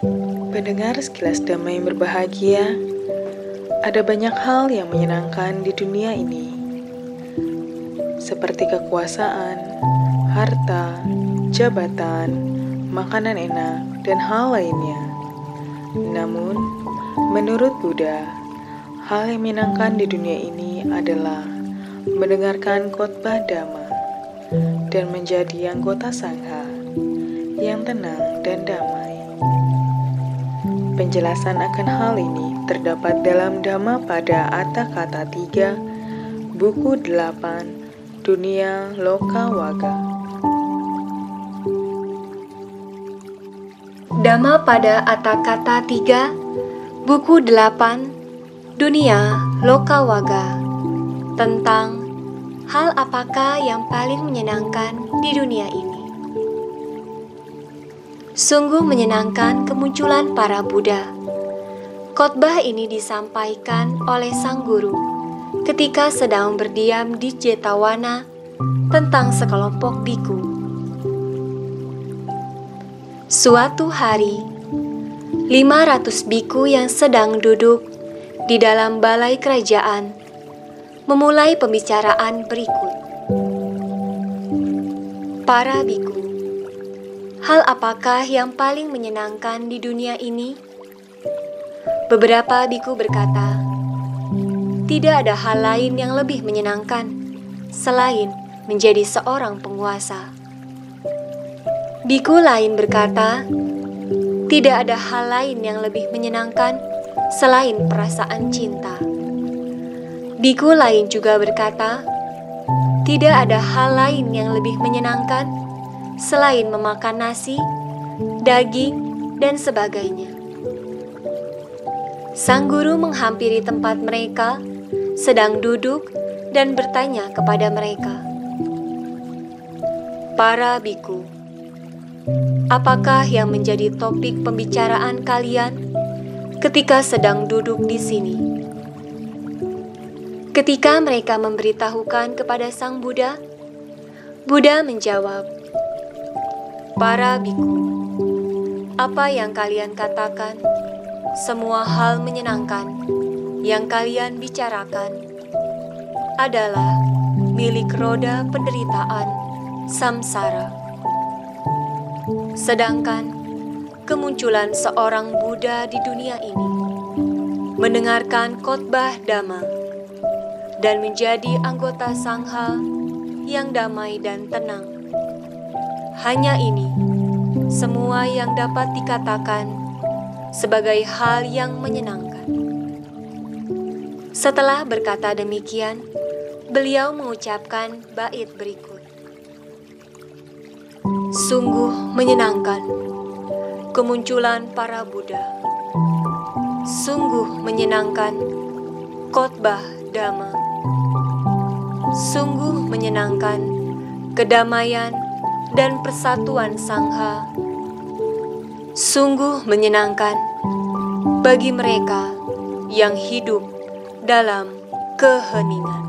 Pendengar sekilas damai yang berbahagia, ada banyak hal yang menyenangkan di dunia ini, seperti kekuasaan, harta, jabatan, makanan enak, dan hal lainnya. Namun, menurut Buddha, hal yang menyenangkan di dunia ini adalah mendengarkan khotbah Dhamma dan menjadi anggota sangha yang tenang dan damai. Penjelasan akan hal ini terdapat dalam Dhamma pada Atta Kata 3, buku 8, Dunia Loka Waga. Dhamma pada Atta Kata 3, buku 8, Dunia Loka Waga, tentang hal apakah yang paling menyenangkan di dunia ini. Sungguh menyenangkan kemunculan para Buddha. Khotbah ini disampaikan oleh sang guru ketika sedang berdiam di Jetawana tentang sekelompok biku. Suatu hari, 500 biku yang sedang duduk di dalam balai kerajaan memulai pembicaraan berikut. Para biku Hal apakah yang paling menyenangkan di dunia ini? Beberapa biku berkata, "Tidak ada hal lain yang lebih menyenangkan selain menjadi seorang penguasa." Biku lain berkata, "Tidak ada hal lain yang lebih menyenangkan selain perasaan cinta." Biku lain juga berkata, "Tidak ada hal lain yang lebih menyenangkan selain memakan nasi, daging, dan sebagainya. Sang guru menghampiri tempat mereka, sedang duduk dan bertanya kepada mereka, "Para biku, apakah yang menjadi topik pembicaraan kalian ketika sedang duduk di sini?" Ketika mereka memberitahukan kepada Sang Buddha, Buddha menjawab, Para biku, apa yang kalian katakan, semua hal menyenangkan yang kalian bicarakan adalah milik roda penderitaan samsara. Sedangkan kemunculan seorang Buddha di dunia ini mendengarkan khotbah Dhamma dan menjadi anggota sangha yang damai dan tenang hanya ini, semua yang dapat dikatakan sebagai hal yang menyenangkan. Setelah berkata demikian, beliau mengucapkan bait berikut. Sungguh menyenangkan kemunculan para Buddha. Sungguh menyenangkan khotbah Dhamma. Sungguh menyenangkan kedamaian dan persatuan Sangha sungguh menyenangkan bagi mereka yang hidup dalam keheningan.